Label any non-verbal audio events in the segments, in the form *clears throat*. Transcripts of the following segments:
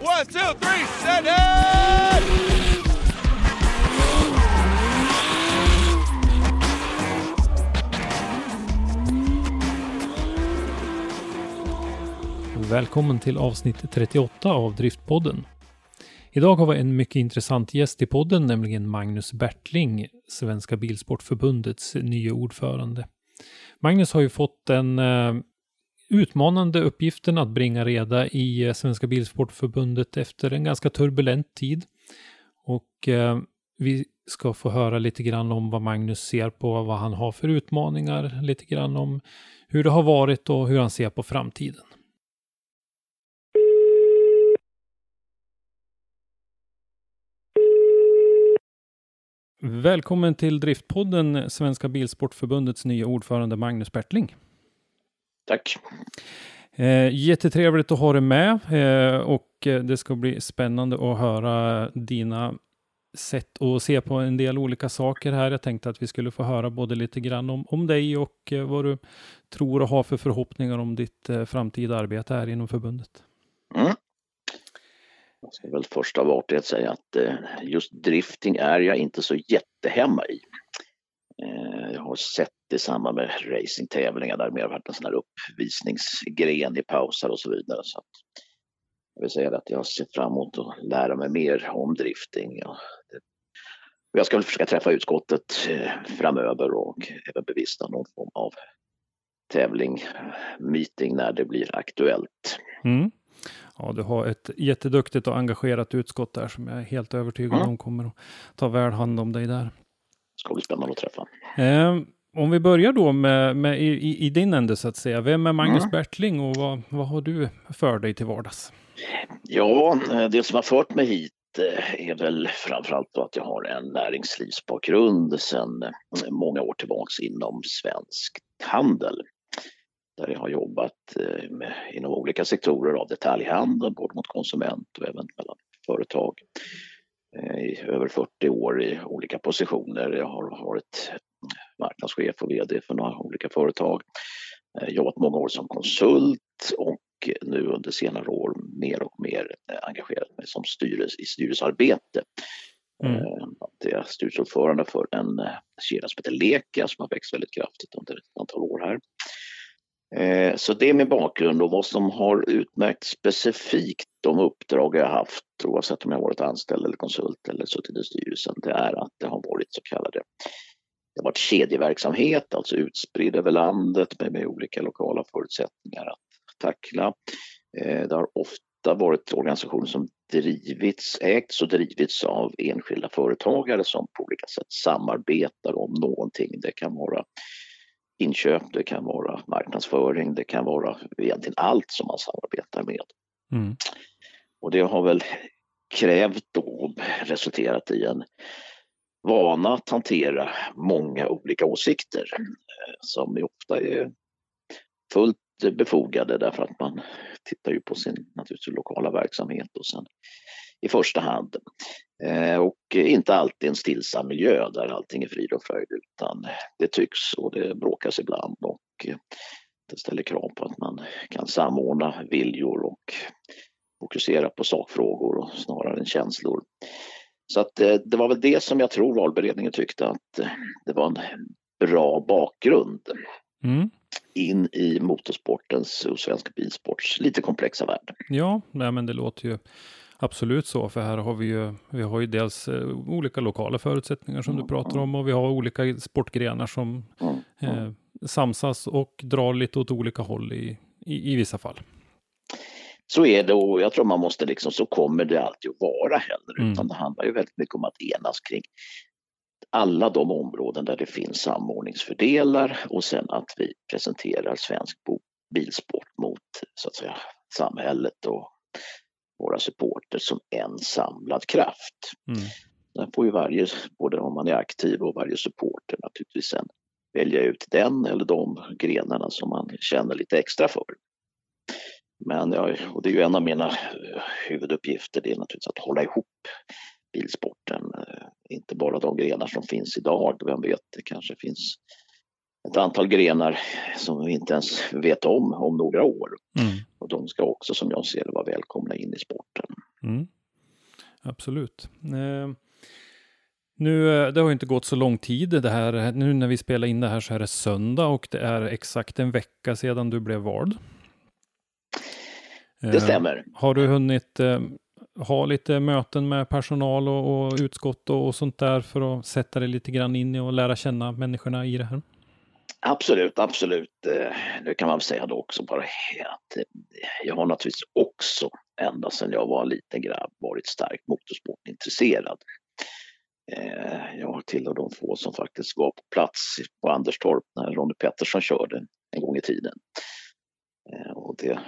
One, two, three, send it! Välkommen till avsnitt 38 av Driftpodden. Idag har vi en mycket intressant gäst i podden, nämligen Magnus Bertling, Svenska Bilsportförbundets nya ordförande. Magnus har ju fått en eh, utmanande uppgiften att bringa reda i eh, Svenska Bilsportförbundet efter en ganska turbulent tid. Och eh, vi ska få höra lite grann om vad Magnus ser på, vad han har för utmaningar, lite grann om hur det har varit och hur han ser på framtiden. Välkommen till Driftpodden, Svenska Bilsportförbundets nya ordförande Magnus Bertling. Tack. Eh, jättetrevligt att ha dig med eh, och det ska bli spännande att höra dina sätt att se på en del olika saker här. Jag tänkte att vi skulle få höra både lite grann om, om dig och eh, vad du tror och har för förhoppningar om ditt eh, framtida arbete här inom förbundet. Mm. Jag ska väl först av artighet säga att eh, just drifting är jag inte så jättehemma i. Eh, jag har sett det i samband med racingtävlingar där det mer varit en sån här uppvisningsgren i pausar och så vidare. Så jag vill säga att jag ser fram emot att lära mig mer om drifting. Jag ska väl försöka träffa utskottet eh, framöver och även bevista någon form av tävling, meeting när det blir aktuellt. Mm. Ja, du har ett jätteduktigt och engagerat utskott där som jag är helt övertygad mm. om kommer att ta väl hand om dig där. Ska bli spännande att träffa. Eh, om vi börjar då med, med i, i, din ände så att säga. Vem är Magnus mm. Bertling och vad, vad har du för dig till vardags? Ja, eh, det som har fört mig hit eh, är väl framförallt att jag har en näringslivsbakgrund sedan många år tillbaks inom svensk handel där jag har jobbat eh, med, inom olika sektorer av detaljhandeln, både mot konsument och även mellan företag. Eh, I över 40 år i olika positioner. Jag har varit marknadschef och VD för några olika företag. Eh, jobbat många år som konsult och nu under senare år mer och mer engagerat mig som styrelse, i styrelsearbete. Mm. Jag är styrelseordförande för en kedja som heter Leka som har växt väldigt kraftigt under ett antal år här. Eh, så det är min bakgrund och vad som har utmärkt specifikt de uppdrag jag haft, oavsett om jag varit anställd eller konsult eller suttit i styrelsen, det är att det har varit så kallade det har varit kedjeverksamhet, alltså utspridd över landet med, med olika lokala förutsättningar att tackla. Eh, det har ofta varit organisationer som drivits, ägts och drivits av enskilda företagare som på olika sätt samarbetar om någonting. Det kan vara inköp, det kan vara marknadsföring, det kan vara egentligen allt som man samarbetar med. Mm. Och det har väl krävt och resulterat i en vana att hantera många olika åsikter eh, som ofta är fullt befogade därför att man tittar ju på sin naturligtvis lokala verksamhet och sen första hand. Eh, och inte alltid en stillsam miljö där allting är frid och fröjd utan det tycks och det bråkas ibland och eh, det ställer krav på att man kan samordna viljor och fokusera på sakfrågor och snarare än känslor. Så att eh, det var väl det som jag tror valberedningen tyckte att det var en bra bakgrund mm. in i motorsportens och svensk bilsports lite komplexa värld. Ja, men det låter ju Absolut så, för här har vi ju, vi har ju dels eh, olika lokala förutsättningar som du pratar om och vi har olika sportgrenar som eh, samsas och drar lite åt olika håll i, i, i vissa fall. Så är det och jag tror man måste liksom, så kommer det alltid att vara heller, Mm. utan det handlar ju väldigt mycket om att enas kring alla de områden där det finns samordningsfördelar och sen att vi presenterar svensk bilsport mot så att säga samhället och våra supporter som en samlad kraft. Mm. Sen får ju varje, både om man är aktiv och varje supporter naturligtvis sen välja ut den eller de grenarna som man känner lite extra för. Men ja, och det är ju en av mina eh, huvuduppgifter, det är naturligtvis att hålla ihop bilsporten. Eh, Inte bara de grenar som finns idag, vem vet, det kanske finns ett antal grenar som vi inte ens vet om om några år. Mm. Och de ska också som jag ser det vara välkomna in i sporten. Mm. Absolut. Eh, nu, eh, det har ju inte gått så lång tid det här. Nu när vi spelar in det här så är det söndag och det är exakt en vecka sedan du blev vald. Det Eh, stämmer. Har du hunnit eh, ha lite möten med personal och, och utskott och, och sånt där för att sätta dig lite grann in i och lära känna människorna i det här? Absolut, absolut. Eh, nu kan man väl säga då också bara att eh, jag har naturligtvis också ända sedan jag var en liten grabb varit starkt motorsportintresserad. Eh, Jag tillhör de få som faktiskt var på plats på Anderstorp när Ronny Pettersson körde en gång i tiden. Eh, och det,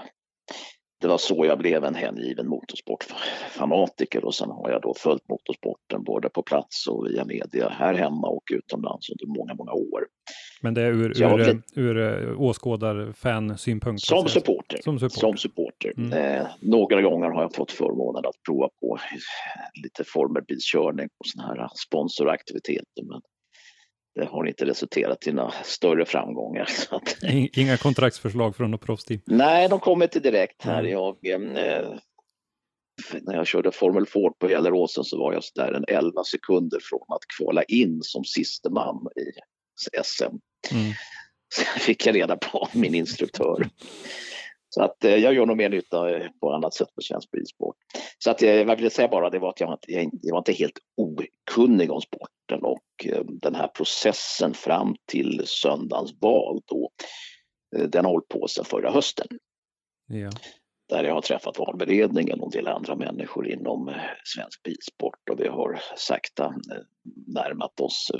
det var så jag blev en hängiven motorsportfanatiker och sen har jag då följt motorsporten både på plats och via media här hemma och utomlands under många, många år. Men det är ur, ur, blivit- ur, ur åskådar-fan-synpunkt? Som supporter. Som supporter. Som supporter. Mm. Eh, några gånger har jag fått förmånen att prova på lite formelbilskörning och sådana här sponsoraktiviteter. Men det har inte resulterat i några större framgångar. *laughs* Så att, In- Inga kontraktsförslag från något proffsteam? nej, de kommer inte direkt här. Mm. Jag, eh, när jag körde Formel Ford på Gelleråsen så var jag så där en 11 sekunder från att kvala in som siste man i SM. Mm. *laughs* Så fick jag reda på av min instruktör. Så att eh, jag gör nog mer nytta eh, på annat sätt för svensk bilsport. Så att eh, vad jag ville säga bara det var att jag, inte- jag, jag var inte helt okunnig om sporten och den här processen fram till söndagens val då, den har hållit på sedan förra hösten. Ja. Där jag har träffat valberedningen och en del andra människor inom svensk bilsport och vi har sakta närmat oss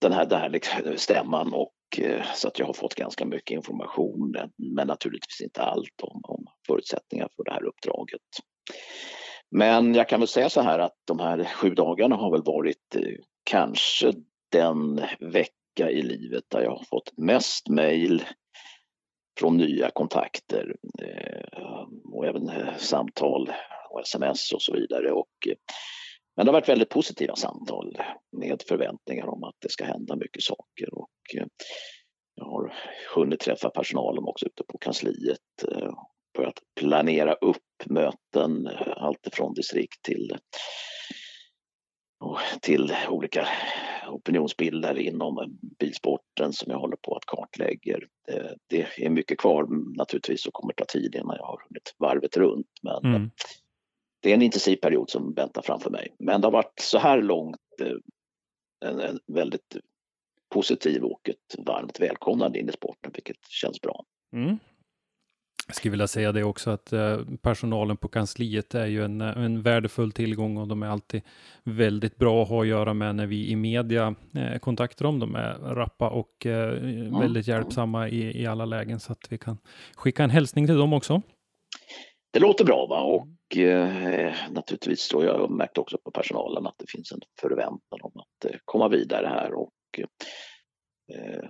den här, den här liksom stämman och Eh, så att jag har fått ganska mycket information men naturligtvis inte allt om, om förutsättningar för det här uppdraget. Men jag kan väl säga så här att de här sju dagarna har väl varit eh, kanske den vecka i livet där jag har fått mest mejl från nya kontakter eh, och även samtal och sms och så vidare. Och, men det har varit väldigt positiva samtal med förväntningar om att det ska hända mycket saker. Och, eh, jag har hunnit träffa personalen också ute på kansliet för börjat planera upp möten, eh, alltifrån allt distrikt till till olika opinionsbildare inom bilsporten som jag håller på att kartlägger. Det, det är mycket kvar naturligtvis och kommer ta tid innan jag har hunnit varvet runt. Men Mm det är en intensiv period som väntar framför mig. Men det har varit så här långt eh, en, en väldigt positiv och ett varmt välkomnande in i sporten, vilket känns bra. Mm. Jag skulle vilja säga det också att eh, personalen på kansliet är ju en, eh, en värdefull tillgång och de är alltid väldigt bra att ha att göra med när vi i media kontaktar dem. De är rappa och väldigt hjälpsamma i, i alla lägen så att vi kan skicka en hälsning till dem också. Det låter bra va? och eh, naturligtvis så jag har märkt också på personalen att det finns en förväntan om att eh, komma vidare här och eh,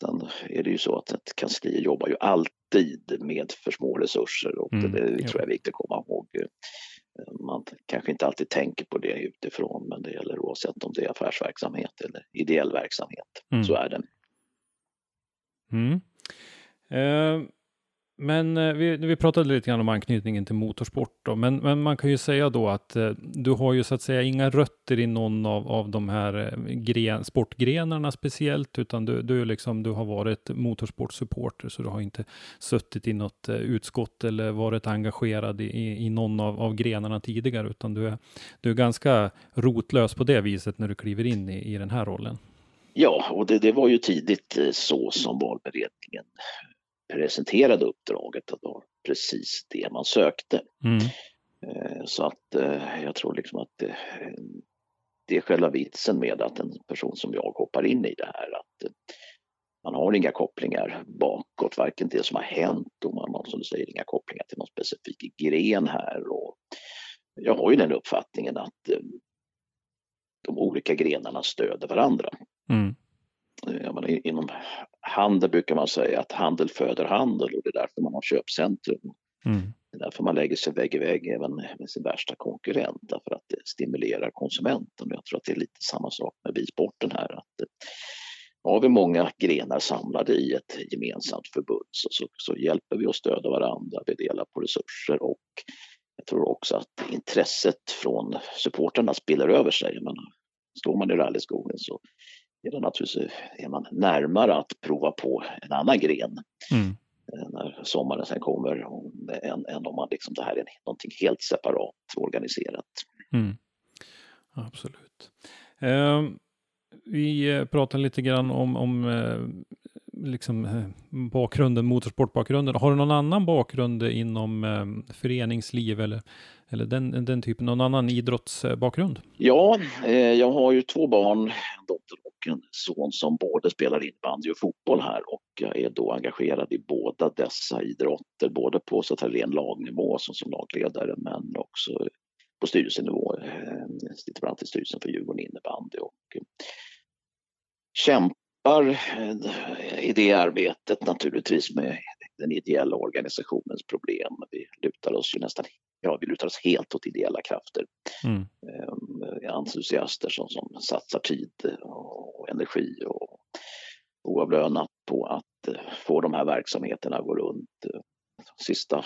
sen är det ju så att ett kansli jobbar ju alltid med för små resurser och Mm, det, det tror jag är viktigt att komma ihåg. Eh, Man kanske inte alltid tänker på det utifrån men det gäller oavsett om det är affärsverksamhet eller ideell verksamhet. Mm. Så är det. Mm. Eh, men eh, vi, vi pratade lite grann om anknytningen till motorsport då, men, men man kan ju säga då att eh, du har ju så att säga inga rötter i någon av, av de här eh, gren, sportgrenarna speciellt, utan du, du, liksom, du har varit motorsportsupporter, så du har inte suttit i något eh, utskott eller varit engagerad i, i, i någon av, av grenarna tidigare, utan du är, du är ganska rotlös på det viset när du kliver in i, i den här rollen. Ja, och det, det var ju tidigt eh, så som valberedningen presenterade uppdraget att det var precis det man sökte. Mm. Eh, så att eh, jag tror liksom att det, det är själva vitsen med att en person som jag hoppar in i det här att man har inga kopplingar bakåt, varken till det som har hänt och man har som du säger inga kopplingar till någon specifik gren här. Och jag har ju den uppfattningen att de olika grenarna stöder varandra. Mm. Menar, inom handel brukar man säga att handel föder handel och det är därför man har köpcentrum. Mm. Det är därför man lägger sig vägg i vägg även med sin värsta konkurrent, därför att det stimulerar konsumenten. Jag tror att det är lite samma sak med bilsporten här. Att eh, har vi många grenar samlade i ett gemensamt förbund så, så, så hjälper vi och stöder varandra, vi delar på resurser och jag tror också att intresset från supporterna spiller över sig. Men står man i rallyskogen så är det naturligtvis är man närmare att prova på en annan gren mm. Eh, när sommaren sen kommer än, än om man liksom det här är någonting helt separat organiserat. Mm. Absolut. Eh, vi pratade lite grann om, om eh, liksom, eh, bakgrunden, motorsportbakgrunden. Har du någon annan bakgrund inom eh, föreningsliv eller, eller den, den typen, någon annan idrottsbakgrund? Ja, eh, jag har ju två barn, en dotter och en son som både spelar innebandy och fotboll här och jag är då engagerad i båda dessa idrotter, både på så att säga, ren lagnivå som, som lagledare men också på styrelsenivå. Jag sitter bland annat i styrelsen för Djurgården innebandy och eh, kämpar i det arbetet naturligtvis med den ideella organisationens problem. Vi lutar oss ju nästan ja, vi lutar oss helt åt ideella krafter. Mm. Ehm, entusiaster som, som satsar tid och energi och oavlönat på att eh, få de här verksamheterna att gå runt. Sista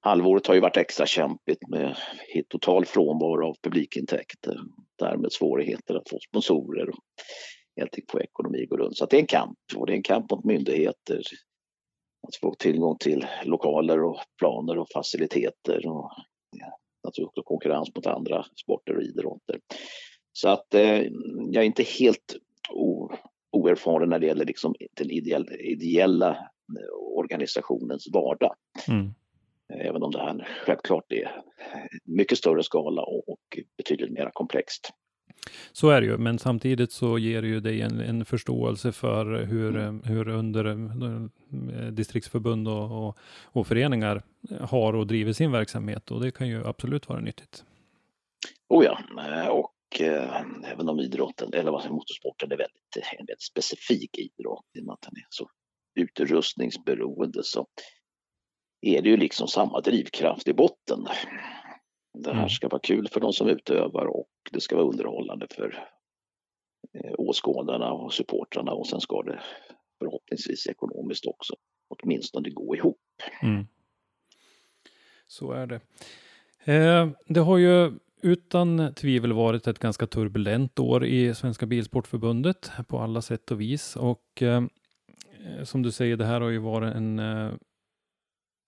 halvåret har ju varit extra kämpigt med total frånvaro av publikintäkter. Därmed svårigheter att få sponsorer helt enkelt få ekonomi gå runt. Så det är en kamp och det är en kamp mot myndigheter. Att få tillgång till lokaler och planer och faciliteter och ja, naturligtvis också konkurrens mot andra sporter och idrotter. Så att eh, jag är inte helt o, oerfaren när det gäller liksom den ideella, ideella eh, organisationens vardag. Mm. Även om det här självklart är mycket större skala och, och betydligt mer komplext. Så är det ju, men samtidigt så ger det ju dig en, en förståelse för hur, mm. hur under eh, distriktsförbund och, och, och, föreningar har och driver sin verksamhet och det kan ju absolut vara nyttigt. Oh ja, eh, och eh, även om idrotten, eller vad säger motorsporten är väldigt, en väldigt specifik idrott, i och med att den är så utrustningsberoende så är det ju liksom samma drivkraft i botten. Det här mm. ska vara kul för de som utövar och det ska vara underhållande för eh, åskådarna och supportrarna och sen ska det förhoppningsvis ekonomiskt också åtminstone gå ihop. Mm. Så är det. Eh, det har ju utan tvivel varit ett ganska turbulent år i Svenska Bilsportförbundet på alla sätt och vis och eh, som du säger, det här har ju varit en, eh,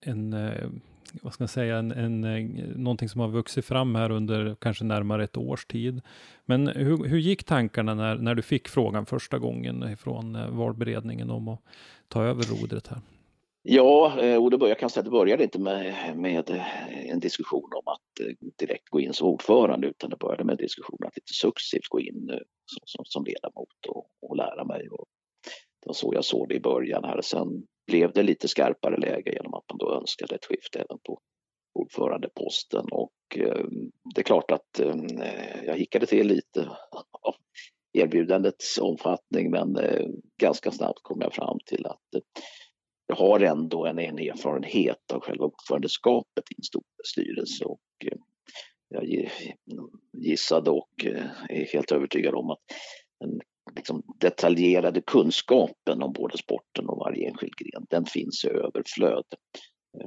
en eh, vad ska jag säga, en, en, eh, någonting som har vuxit fram här under kanske närmare ett års tid. Men hur, hur gick tankarna när, när du fick frågan första gången från eh, valberedningen om att ta över rodret här? Ja, eh, och det började, jag kan säga att det började inte med, med en diskussion om att direkt gå in som ordförande utan det började med en diskussion att lite successivt gå in som, som, som ledamot och, och lära mig. Och det var så jag såg det i början här. Sen blev det lite skarpare läge genom att man då önskade ett skifte även på ordförandeposten. Och eh, det är klart att eh, jag hickade till lite av erbjudandets omfattning men eh, ganska snabbt kom jag fram till att eh, jag har ändå en, en erfarenhet av själva ordförandeskapet i en stor styrelse. Och eh, jag gissade och eh, är helt övertygad om att en liksom detaljerade kunskapen om både sporten och varje enskild gren. Den finns i överflöd.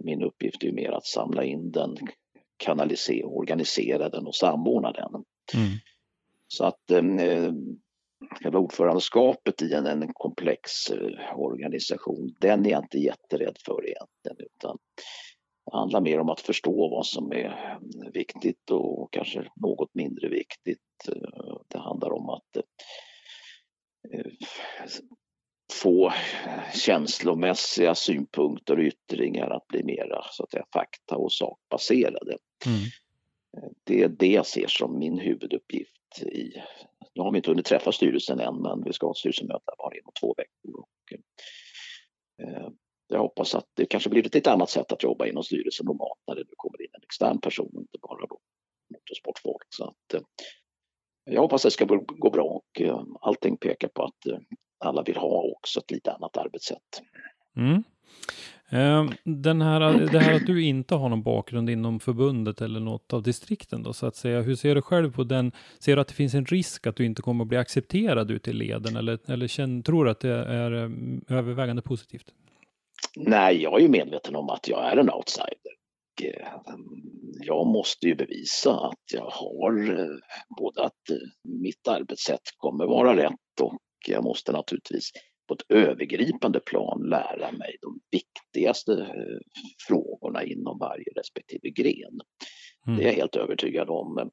Min uppgift är mer att samla in den, kanalisera, organisera den och samordna den. Mm. Så att eh, själva ordförandeskapet i en, en komplex eh, organisation, den är jag inte jätterädd för egentligen. Utan det handlar mer om att förstå vad som är viktigt och kanske något mindre viktigt. Det handlar om att eh, få känslomässiga synpunkter och yttringar att bli mera så att säga, fakta och sakbaserade. Mm. Det är det jag ser som min huvuduppgift i nu har vi inte hunnit träffa styrelsen än, men vi ska ha ett styrelsemöte bara inom två veckor. Och, eh, jag hoppas att det kanske blir ett lite annat sätt att jobba inom styrelsen normalt när det nu kommer in en extern person, inte bara då motorsportfolk. Så att, eh, jag hoppas att det ska gå bra och eh, allting pekar på att eh, alla vill ha också ett lite annat arbetssätt. Mm. Ehm, den här, det här att du inte har någon bakgrund inom förbundet eller något av distrikten då, så att säga. Hur ser du själv på den? Ser du att det finns en risk att du inte kommer att bli accepterad ute i leden eller, eller känner, tror du att det är eh, övervägande positivt? Nej, jag är ju medveten om att jag är en outsider. Eh, jag måste ju bevisa att jag har eh, både att mitt arbetssätt kommer vara rätt och jag måste naturligtvis på ett övergripande plan lära mig de viktigaste eh, frågorna inom varje respektive gren. Mm. Det är jag helt övertygad om.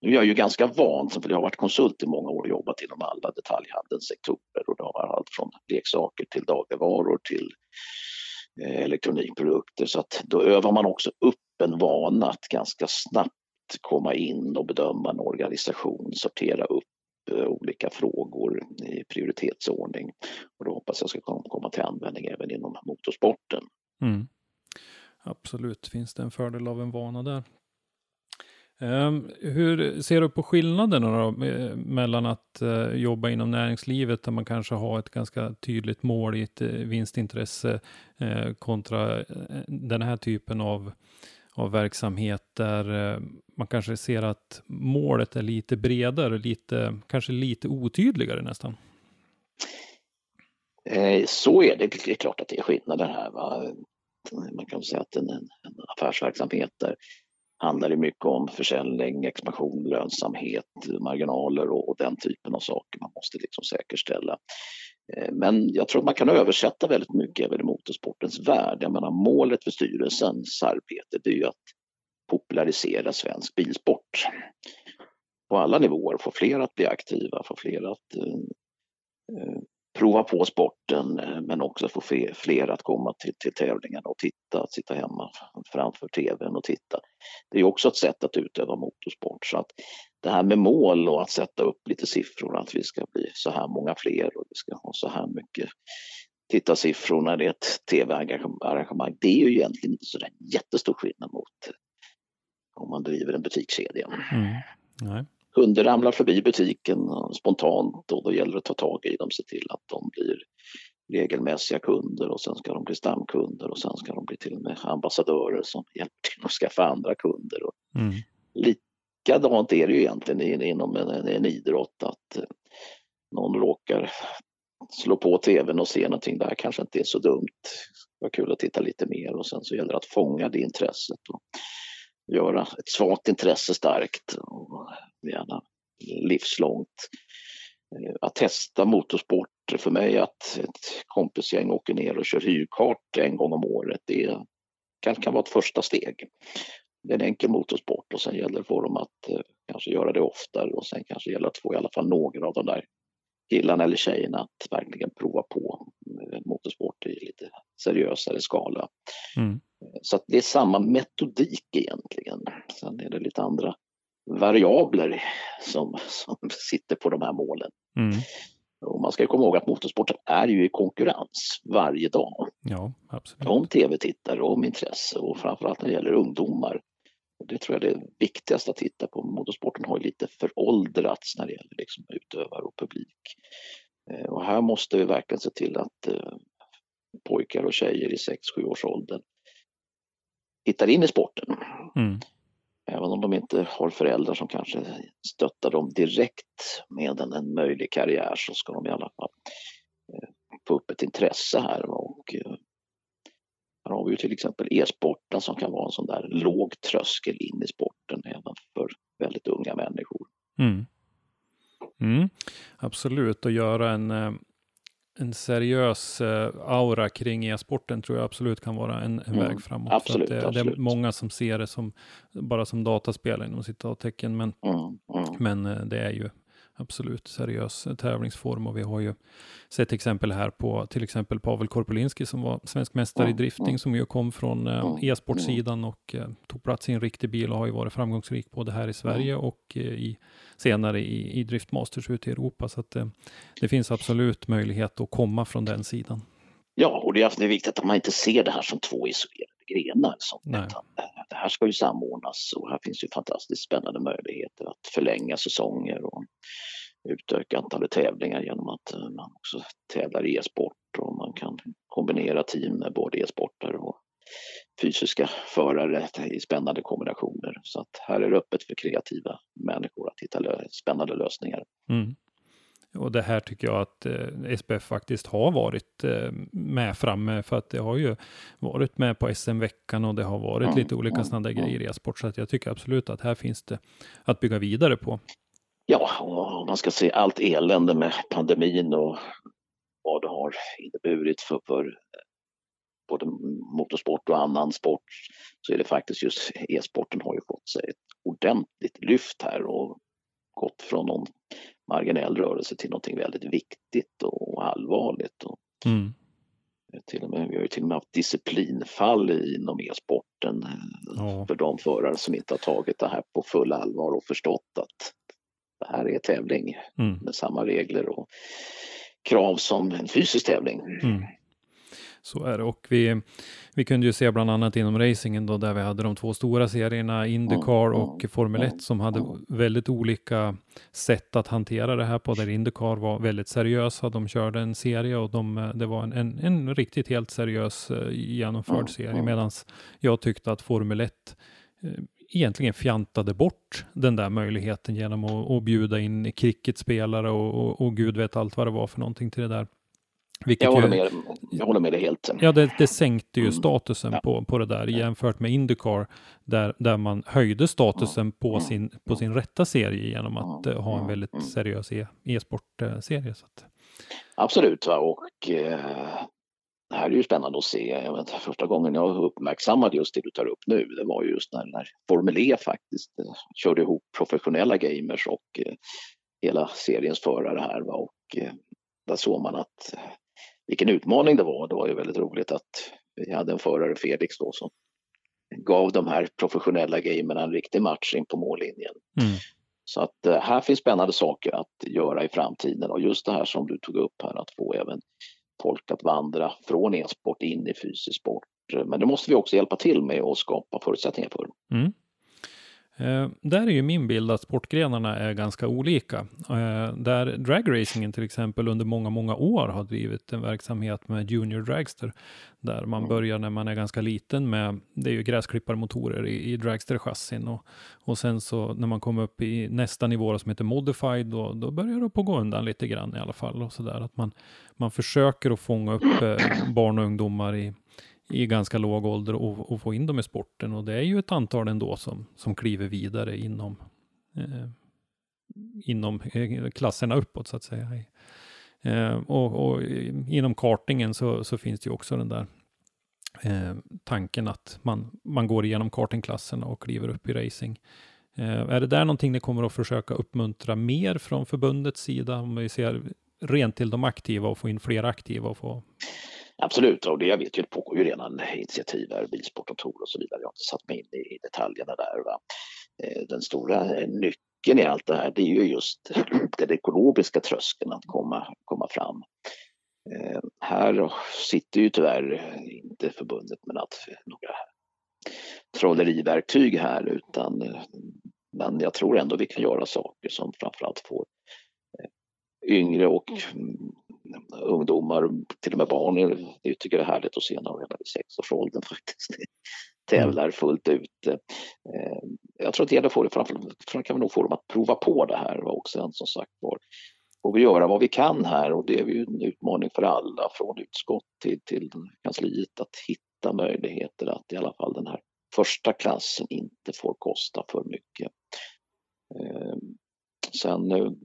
Nu är jag ju ganska van, för jag har varit konsult i många år och jobbat inom alla detaljhandelns sektorer och det har varit allt från leksaker till dagligvaror till eh, Eh, elektronikprodukter så att då övar man också upp en vana att ganska snabbt komma in och bedöma en organisation, sortera upp eh, olika frågor i prioritetsordning. Och då hoppas jag ska komma till användning även inom motorsporten. Mm. Absolut, finns det en fördel av en vana där. Ehm, hur ser du på skillnaderna då, mellan att eh, jobba inom näringslivet där man kanske har ett ganska tydligt mål i ett eh, vinstintresse eh, kontra den här typen av av verksamhet där man kanske ser att målet är lite bredare, lite, kanske lite otydligare nästan? Så är det. Det är klart att det är skillnader här. Va? Man kan säga att en, en affärsverksamhet där handlar det mycket om försäljning, expansion, lönsamhet, marginaler och, och den typen av saker man måste liksom säkerställa. Eh, men jag tror att man kan översätta väldigt mycket även i motorsportens värld. Jag menar, målet för styrelsens arbete det är ju att popularisera svensk bilsport på alla nivåer, få fler att bli aktiva, få fler att eh, eh prova på sporten eh, men också få fler att komma till, till tävlingarna och titta, att sitta hemma framför tvn och titta. Det är också ett sätt att utöva motorsport. Så att det här med mål och att sätta upp lite siffror, att vi ska bli så här många fler och vi ska ha så här mycket tittarsiffror när det är ett tv-arrangemang. Det är ju egentligen inte så jättestor skillnad mot eh, om man driver en butikskedja. Mm. Nej kunder ramlar förbi butiken spontant och då gäller det att ta tag i dem, se till att de blir regelmässiga kunder och sen ska de bli stamkunder och sen ska de bli till och med ambassadörer som hjälper till att skaffa andra kunder. Mm. Likadant är det ju egentligen inom en, en, en idrott att eh, någon råkar slå på tvn och se någonting där kanske inte är så dumt. Det var kul att titta lite mer och sen så gäller det att fånga det intresset. Och göra ett svagt intresse starkt och gärna livslångt. Eh, att testa motorsport för mig att ett kompisgäng åker ner och kör hyrkart en gång om året, det kan, kan vara ett första steg. Det är en enkel motorsport och sen gäller det för dem att eh, kanske göra det oftare och sen kanske gäller det att få i alla fall några av de där killarna eller tjejerna att verkligen prova på eh, motorsport i lite seriösare skala. Mm. Så det är samma metodik egentligen. Sen är det lite andra variabler som, som sitter på de här målen. Mm. Och man ska komma ihåg att motorsporten är ju i konkurrens varje dag. Ja, absolut. Om tv-tittare, om intresse och framförallt när det gäller ungdomar. Och det tror jag är det viktigaste att titta på. Motorsporten har lite föråldrats när det gäller liksom utövare och publik. Eh, och här måste vi verkligen se till att eh, pojkar och tjejer i 6-7 års ålder hittar in i sporten. Mm. Även om de inte har föräldrar som kanske stöttar dem direkt med en, en möjlig karriär så ska de i alla fall eh, få upp ett intresse här och Här har vi ju till exempel e-sporten som kan vara en sån där låg tröskel in i sporten även för väldigt unga människor. Mm. Mm, absolut, och göra en, eh, en seriös eh, aura kring e-sporten tror jag absolut kan vara en, en mm, väg framåt. Absolut, det, absolut. det, är många som ser det som bara som dataspel inom citattecken, men, mm, mm. men eh, det är ju absolut seriös tävlingsform och vi har ju sett exempel här på till exempel Pavel Korpolinski som var svensk mästare mm, i drifting mm. som ju kom från eh, e-sportsidan och eh, tog plats i en riktig bil och har ju varit framgångsrik både här i Sverige och eh, i, senare i, i Driftmasters ute i Europa. Så att eh, det finns absolut möjlighet att komma från den sidan. Ja, och det är viktigt att man inte ser det här som två isolerade grenar. Som det här ska ju samordnas och här finns ju fantastiskt spännande möjligheter att förlänga säsonger och utöka antalet tävlingar genom att eh, man också tävlar i e-sport och man kan kombinera team med både e-sportare och fysiska förare i spännande kombinationer. Så att här är det öppet för kreativa människor att hitta spännande lösningar. Mm. Och det här tycker jag att eh, SPF faktiskt har varit eh, med framme för att det har ju varit med på SM-veckan och det har varit mm, lite olika mm, sådana mm. grejer i e-sport. Så att jag tycker absolut att här finns det att bygga vidare på. Ja, och man ska se allt elände med pandemin och vad det har inneburit för, för både motorsport och annan sport så är det faktiskt just e-sporten har ju fått sig ett ordentligt lyft här och gått från någon marginell rörelse till någonting väldigt viktigt och allvarligt. Och mm. till och med, vi har ju till och med haft disciplinfall inom e-sporten ja. för de förare som inte har tagit det här på full allvar och förstått att det här är tävling mm. med samma regler och krav som en fysisk tävling. Mm. Så är det. Och vi, vi kunde ju se bland annat inom racingen då, där vi hade de två stora serierna, Indycar och Formel 1, som hade väldigt olika sätt att hantera det här på, där Indycar var väldigt seriösa. De körde en serie och de, det var en, en, en riktigt helt seriös eh, genomförd serie, medan jag tyckte att Formel 1 eh, egentligen fjantade bort den där möjligheten genom att, att bjuda in cricketspelare och, och, och gud vet allt vad det var för någonting till det där. Vilket jag, håller med, jag håller med dig helt. Ja, det, det sänkte ju mm. statusen ja. på, på det där jämfört med Indycar där, där man höjde statusen på, mm. sin, på sin rätta serie genom att uh, ha en väldigt mm. seriös e, e-sportserie. Att... Absolut, va? och eh, det här är ju spännande att se. Jag vet, första gången jag uppmärksammade just det du tar upp nu, det var just när, när Formel E faktiskt eh, körde ihop professionella gamers och eh, hela seriens förare här. Va? Och eh, där såg man att vilken utmaning det var. Det var ju väldigt roligt att vi hade en förare, Felix, då, som gav de här professionella gamerna en riktig match in på mållinjen. Mm. Så att eh, här finns spännande saker att göra i framtiden och just det här som du tog upp här att få även folk att vandra från e-sport in i fysisk sport. Men det måste vi också hjälpa till med och skapa förutsättningar för. Mm. Eh, där är ju min bild att sportgrenarna är ganska olika. Eh, där dragracingen till exempel under många, många år har drivit en verksamhet med Junior Dragster, där man börjar när man är ganska liten med, det är ju gräsklipparmotorer i, i dragster-chassin och, och sen så när man kommer upp i nästa nivå som heter modified, då, då börjar det på gå undan lite grann i alla fall och så där att man, man försöker att fånga upp eh, barn och ungdomar i i ganska låg ålder och, och, få in dem i sporten. Och det är ju ett antal ändå som, som kliver vidare inom, eh, inom eh, klasserna uppåt så att säga. Eh, och, och, inom kartingen så, så, finns det ju också den där eh, tanken att man, man går igenom kartingklasserna och kliver upp i racing. Eh, är det där någonting ni kommer att försöka uppmuntra mer från förbundets sida? Om vi ser rent till de aktiva och få in fler aktiva och få Absolut, och det jag vet ju, det pågår ju redan initiativ här, Bilsport och Tor och så vidare. Jag har inte satt mig in i detaljerna där. Va? Eh, den stora nyckeln i allt det här, det är ju just *clears throat* den ekologiska tröskeln att komma, komma fram. Eh, här sitter ju tyvärr inte förbundet med några trolleriverktyg här utan men jag tror ändå vi kan göra saker som framförallt får eh, yngre och ungdomar, till och med barn, jag tycker det är härligt att se när de redan vid sexårsåldern *laughs* faktiskt tävlar fullt ut. Eh, jag tror att det gäller att få det, framförallt kan vi nog få dem att prova på det här och sen som sagt var får vi göra vad vi kan här och det är ju en utmaning för alla från utskott till, till kansliet att hitta möjligheter att i alla fall den här första klassen inte får kosta för mycket. Eh, sen nu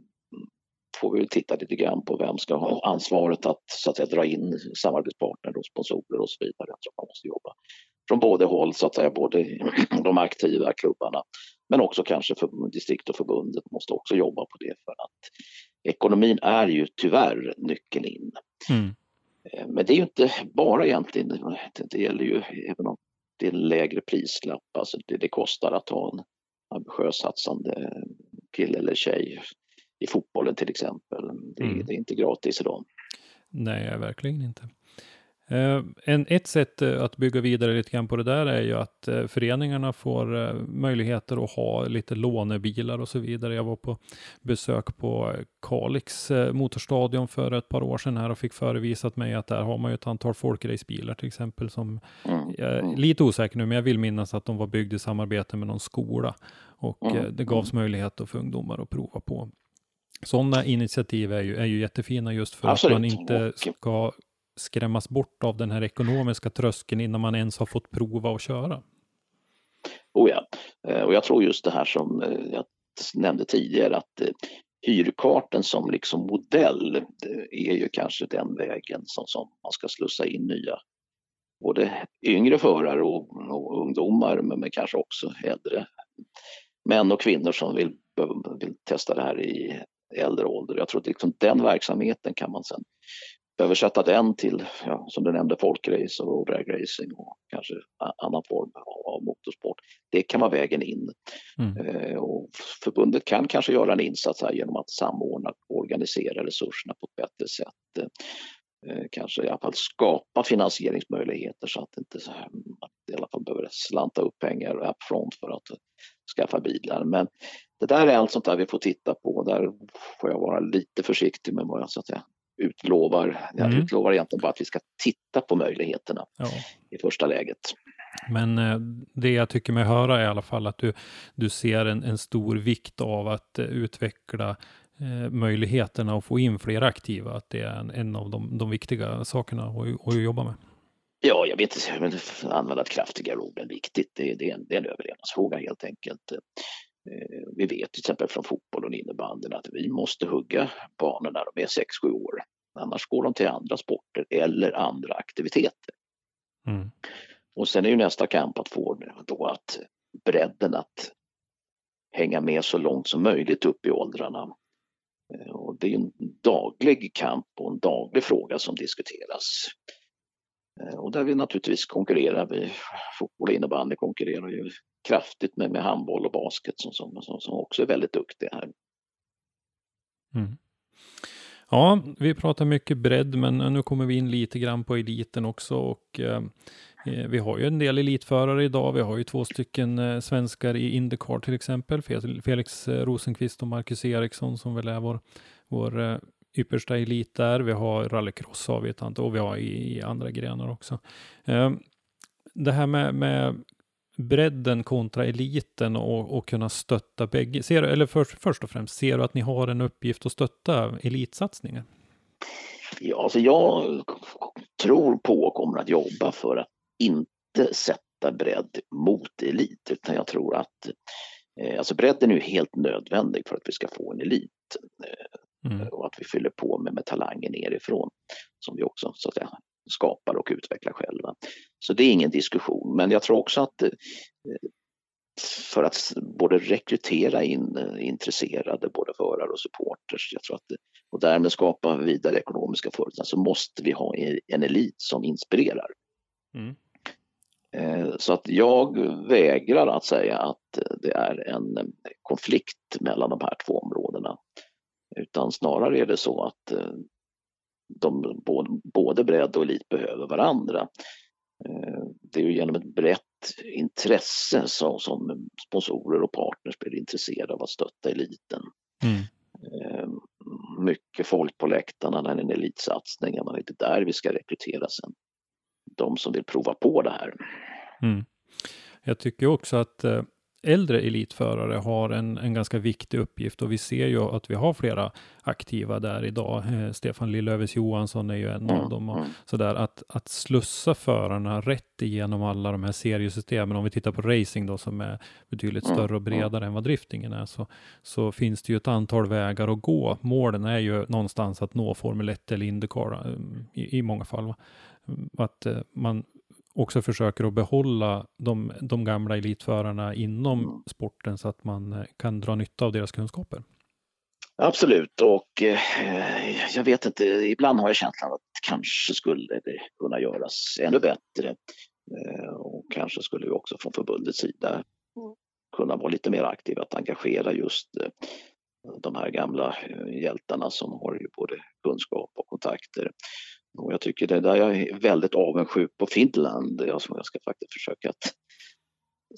får vi titta lite grann på vem ska ha ansvaret att, så att säga, dra in samarbetspartner och sponsorer och så vidare. Jag tror man måste jobba från båda håll, så att säga, både *clears throat* de aktiva klubbarna men också kanske för distrikt och förbundet måste också jobba på det för att ekonomin är ju tyvärr nyckeln in. Mm. Eh, men det är ju inte bara egentligen, det gäller ju även om det är en lägre prislapp, alltså det, det kostar att ha en ambitiös satsande kille eller tjej i fotbollen till exempel. Det, mm. det är inte gratis idag. Nej, verkligen inte. Eh, en, ett sätt eh, att bygga vidare lite grann på det där är ju att eh, föreningarna får möjligheter att ha lite lånebilar och så vidare. Jag var på besök på Kalix motorstadion för ett par år sedan här och fick förevisat mig att där har man ju ett antal folkracebilar till exempel som mm. mm. lite osäker nu, men jag vill minnas att de var byggda i samarbete med någon skola och mm. det gavs möjlighet för ungdomar att prova på. Sådana initiativ är ju, är ju jättefina just för Absolut. att man inte ska skrämmas bort av den här ekonomiska tröskeln innan man ens har fått prova att köra? Oh ja, eh, och jag tror just det här som eh, jag nämnde tidigare att eh, hyrkarten som liksom modell är ju kanske den vägen som, som man ska slussa in nya både yngre förare och, och ungdomar men, men kanske också äldre män och kvinnor som vill, vill testa det här i äldre ålder. Jag tror att liksom den verksamheten kan man sen översätta den till, ja, som du nämnde, folkrace och dragracing och kanske annan form av motorsport. Det kan vara vägen in. Mm. Eh, och förbundet kan kanske göra en insats här genom att samordna och organisera resurserna på ett bättre sätt. Eh, kanske i alla fall skapa finansieringsmöjligheter så att inte man i alla fall behöver slanta upp pengar upfront för att skaffa bilar. Men det där är allt sånt där vi får titta på. Där får jag vara lite försiktig med vad jag så att säga, utlovar. Jag mm. utlovar egentligen bara att vi ska titta på möjligheterna ja. i första läget. Men eh, det jag tycker mig höra är i alla fall att du, du ser en, en stor vikt av att eh, utveckla eh, möjligheterna att få in fler aktiva, att det är en, en av de, de viktiga sakerna att, att jobba med. Ja, jag vet inte, använda ett kraftigare ord än viktigt. Det, det, är en, det är en överlevnadsfråga helt enkelt. Eh, vi vet till exempel från fotboll och innebandyn att vi måste hugga barnen när de är 6-7 år. Annars går de till andra sporter eller andra aktiviteter. Mm. Och sen är ju nästa kamp att få då att bredden att hänga med så långt som möjligt upp i åldrarna. Eh, och det är en daglig kamp och en daglig fråga som diskuteras. Eh, och där vi naturligtvis konkurrerar, vi, fotboll och innebandy konkurrerar ju kraftigt med, med handboll och basket som, som, som, som också är väldigt duktiga här. Mm. Ja, vi pratar mycket bredd, men eh, nu kommer vi in lite grann på eliten också och eh, eh, vi har ju en del elitförare idag. Vi har ju två stycken eh, svenskar i Indycar till exempel, Felix Rosenqvist och Marcus Eriksson som väl är vår, vår eh, yppersta elit där. Vi har rallycross har vi ett antal och vi har i, i andra grenar också. Eh, det här med, med bredden kontra eliten och, och kunna stötta bägge? Ser, eller för, först och främst, ser du att ni har en uppgift att stötta elitsatsningen? Ja, alltså jag tror på och kommer att jobba för att inte sätta bredd mot elit, utan jag tror att eh, alltså bredden är ju helt nödvändig för att vi ska få en elit. Eh, mm. Och att vi fyller på med, med talanger nerifrån som vi också så att säga, skapar och utvecklar själva. Så det är ingen diskussion, men jag tror också att eh, för att både rekrytera in eh, intresserade både förare och supporters jag tror att, och därmed skapa vidare ekonomiska förutsättningar så måste vi ha en elit som inspirerar. Mm. Eh, så att jag vägrar att säga att det är en konflikt mellan de här två områdena. Utan snarare är det så att de, både bredd och elit behöver varandra. Eh, det är ju genom ett brett intresse som, som sponsorer och partners blir intresserade av att stötta eliten. Mm. Eh, mycket folk på läktarna när det är en elitsatsning, men det är inte där vi ska rekrytera sen. De som vill prova på det här. Mm. Jag tycker också att eh, äldre elitförare har en, en ganska viktig uppgift och vi ser ju att vi har flera aktiva där idag. Eh, Stefan Lillövers Johansson är ju en av dem. Och sådär, att, att slussa förarna rätt igenom alla de här seriesystemen. Om vi tittar på racing då som är betydligt större och bredare än vad driftingen är så, så finns det ju ett antal vägar att gå. Målen är ju någonstans att nå Formel 1 eller Indycar eh, i, i många fall. Va? Att eh, man också försöker att behålla de, de gamla elitförarna inom mm. sporten så att man eh, kan dra nytta av deras kunskaper. Absolut och eh, jag vet inte, ibland har jag känslan att kanske skulle det kunna göras ännu bättre. Eh, och kanske skulle vi också från förbundets sida kunna vara lite mer aktiva att engagera just eh, de här gamla eh, hjältarna som har ju både kunskap och kontakter och jag tycker det där jag är väldigt avundsjuk på Finland. Jag ska, jag ska faktiskt försöka att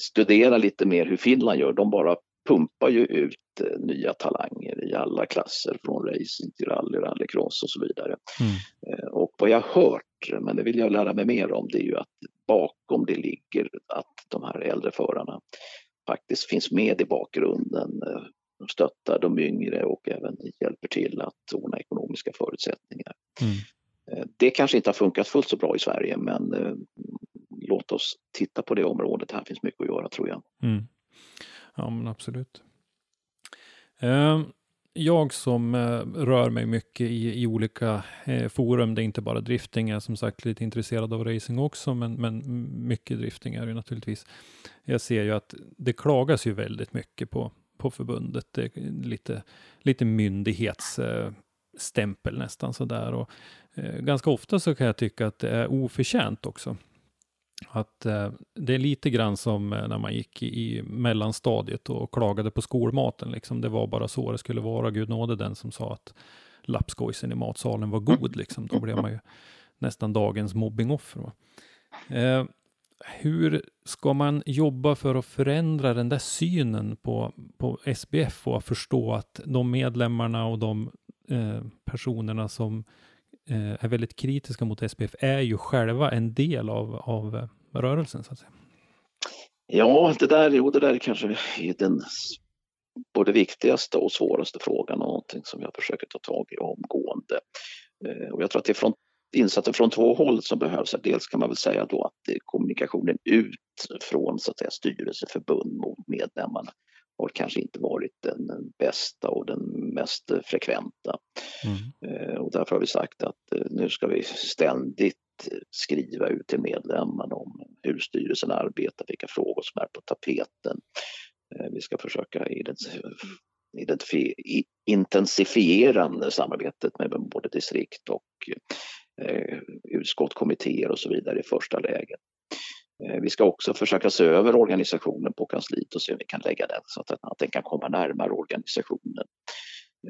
studera lite mer hur Finland gör. De bara pumpar ju ut eh, nya talanger i alla klasser från racing till rally, rallycross och så vidare. Mm. Eh, och vad jag har hört, men det vill jag lära mig mer om, det är ju att bakom det ligger att de här äldre förarna faktiskt finns med i bakgrunden. Eh, de stöttar de yngre och även hjälper till att ordna ekonomiska förutsättningar. Mm. Eh, det kanske inte har funkat fullt så bra i Sverige men eh, låt oss titta på det området. Här finns mycket att göra tror jag. Mm. Ja men absolut. Ehm, jag som eh, rör mig mycket i, i olika forum, det är inte bara drifting, jag är som sagt lite intresserad av racing också, men, men mycket drifting är det naturligtvis. Jag ser ju att det klagas ju väldigt mycket på, på förbundet. Det är lite, lite stämpel nästan sådär. Och Eh, ganska ofta så kan jag tycka att det är oförtjänt också. Att eh, det är lite grann som eh, när man gick i, i mellanstadiet och klagade på skolmaten. Liksom. Det var bara så det skulle vara. Gud nåde den som sa att lapskojsen i matsalen var god. Liksom. Då blev man ju nästan dagens mobbingoffer. Eh, hur ska man jobba för att förändra den där synen på, på SBF och förstå att de medlemmarna och de eh, personerna som Eh, är väldigt kritiska mot SPF är ju själva en del av, av eh, rörelsen så att säga. Ja, det där, jo, det där är kanske är den både viktigaste och svåraste frågan och någonting som jag försöker ta tag i omgående. Eh, och jag tror att det är från, insatser från två håll som behövs. Dels kan man väl säga då att eh, kommunikationen ut från så att säga, styrelseförbund mot medlemmarna har kanske inte varit den bästa och den mest frekventa. Mm. Eh, och därför har vi sagt att eh, nu ska vi ständigt skriva ut till medlemmarna om hur styrelsen arbetar, vilka frågor som är på tapeten. Eh, vi ska försöka intensifiera samarbetet med både distrikt och utskott, kommittéer och så vidare i första läget. Eh, vi ska också försöka se över organisationen på kansliet och se om vi kan lägga den så att, den kan komma närmare organisationen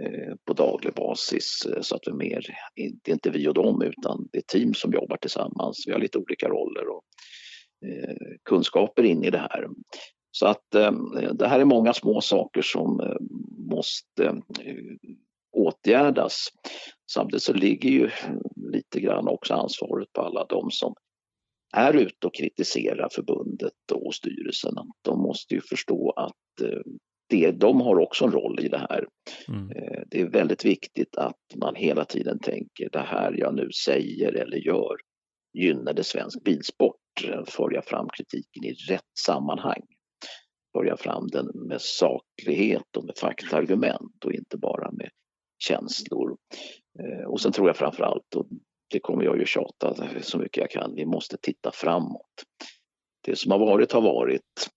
eh, på daglig basis eh, så att vi mer, det är inte vi och dem utan det är team som jobbar tillsammans. Vi har lite olika roller och kunskaper in i det här. Så att det här är många små saker som måste åtgärdas. Samtidigt så ligger ju lite grann också ansvaret på alla de som är ute och kritiserar förbundet och styrelsen. De måste ju förstå att eh, det, de har också en roll i det här. Mm. Eh, det är väldigt viktigt att man hela tiden tänker det här jag nu säger eller gör gynnade svensk bilsport. För jag fram kritiken i rätt sammanhang. För jag fram den med saklighet och med faktaargument och inte bara med känslor. Eh, och sen tror jag framför allt, och det kommer jag ju tjata så mycket jag kan. Vi måste titta framåt. Det som har varit har varit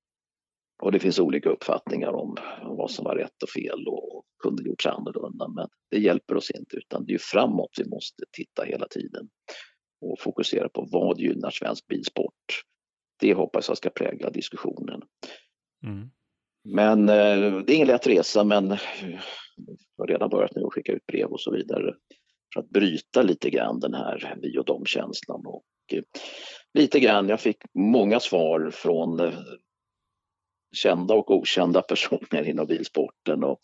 och det finns olika uppfattningar om vad som var rätt och fel och kunde gjorts annorlunda. Men det hjälper oss inte utan det är framåt vi måste titta hela tiden och fokusera på vad gynnar svensk bilsport. Det hoppas jag ska prägla diskussionen. Mm. Men eh, det är ingen lätt resa men jag har redan börjat nu att skicka ut brev och så vidare för att bryta lite grann den här vi och de-känslan. Och eh, lite grann, jag fick många svar från eh, kända och okända *laughs* personer inom bilsporten. Och,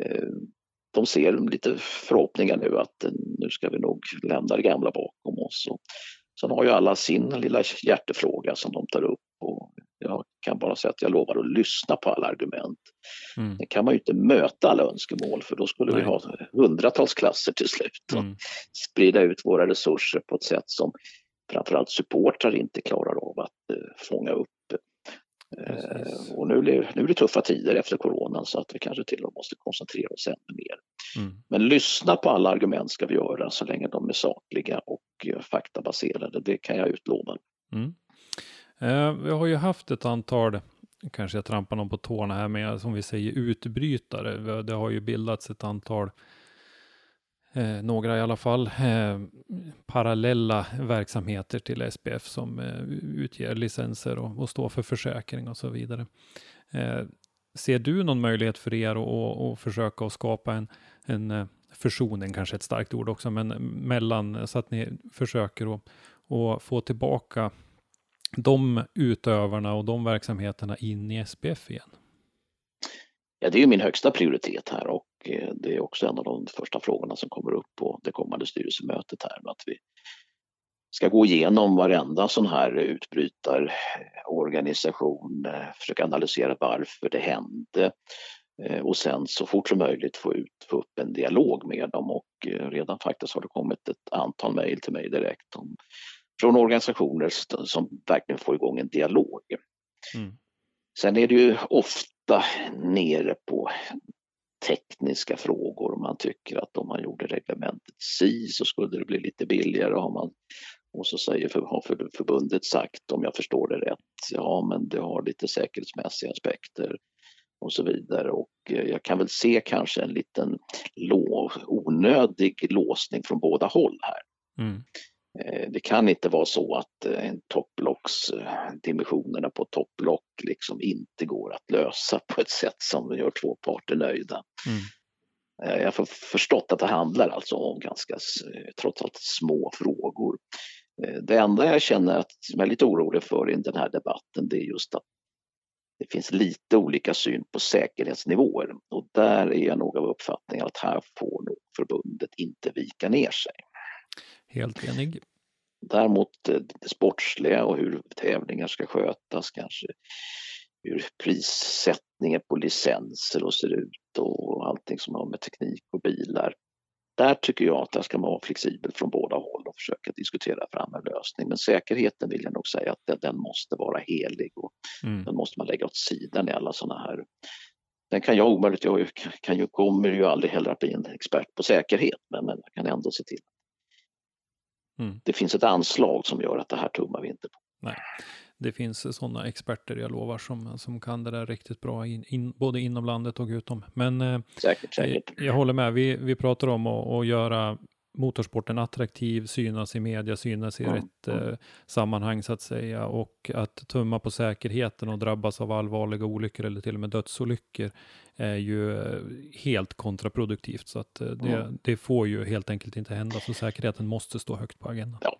eh, de ser lite förhoppningar nu att nu ska vi nog lämna det gamla bakom oss. Och sen har ju alla sin lilla hjärtefråga som de tar upp och Jag kan bara säga att jag lovar att lyssna på alla argument. Mm. Sen kan man ju inte möta alla önskemål för då skulle Nej. vi ha hundratals klasser till slut Mm. sprida ut våra resurser på ett sätt som framförallt supportrar inte klarar av att eh, fånga upp. Eh, och nu, blir- nu är det tuffa tider efter coronan så att vi kanske till och med måste koncentrera oss ännu mer. Mm. Men lyssna på alla argument ska vi göra så länge de är sakliga och eh, faktabaserade. Det kan jag utlova. Mm. Eh, vi har ju haft ett antal, kanske jag trampar någon på tårna här men som vi säger utbrytare. Det har ju bildats ett antal, eh, några i alla fall, eh, parallella verksamheter till SPF som eh, utger licenser och, och står för försäkring och så vidare. Eh, ser du någon möjlighet för er att, att, att försöka att skapa en, en eh, försoning, kanske ett starkt ord också, men eh, mellan, så att ni försöker att, att få tillbaka de utövarna och de verksamheterna in i SPF igen? Ja, det är ju min högsta prioritet här och eh, det är också en av de första frågorna som kommer upp på det kommande styrelsemötet här. Att vi ska gå igenom varenda sån här utbrytarorganisation, eh, eh, försöka analysera varför det hände och sen så fort som möjligt få, ut, få upp en dialog med dem och redan faktiskt har det kommit ett antal mejl till mig direkt om, från organisationer som verkligen får igång en dialog. Mm. Sen är det ju ofta nere på tekniska frågor. Man tycker att om man gjorde reglementet si så skulle det bli lite billigare. Har man, och så säger för, har för, förbundet sagt, om jag förstår det rätt, ja men det har lite säkerhetsmässiga aspekter och så vidare. Och eh, jag kan väl se kanske en liten lå, onödig låsning från båda håll här. Mm. Eh, Det kan inte vara så att eh, en topplocks, dimensionerna på topplock liksom inte går att lösa *laughs* på ett sätt som gör två parter nöjda. Mm. Eh, Jag har förstått att det handlar alltså om ganska trots allt små frågor. Det enda jag känner att jag är lite orolig för i den här debatten det är just att det finns lite olika syn på säkerhetsnivåer och där är jag nog av uppfattningen att här får nog förbundet inte vika ner sig. Helt enig. Däremot eh, det sportsliga och hur tävlingar ska skötas, kanske hur prissättningen på licenser och ser ut och allting som har med teknik och bilar. Där tycker jag att där ska man vara flexibel från båda håll och försöka diskutera fram en lösning. Men säkerheten vill jag nog säga att den, den måste vara helig och Mm. den måste man lägga åt sidan i alla sådana här. Sen kan jag omöjligt, jag kan ju, kommer ju aldrig heller att bli en expert på säkerhet, men, men jag kan ändå se till Mm. det finns ett anslag som gör att det här tummar vi inte på. Det finns sådana experter, jag lovar, som, som kan det där riktigt bra, in, in, både inom landet och utom. Men eh, Säkert, säkert. jag håller med, vi, vi pratar om att, att göra motorsporten attraktiv, synas i media, synas i Mm, rätt eh, sammanhang så att säga och att tumma på säkerheten och drabbas av allvarliga olyckor eller till och med dödsolyckor är ju eh, helt kontraproduktivt så att eh, det, Mm. det får ju helt enkelt inte hända så säkerheten måste stå högt på agendan. Ja,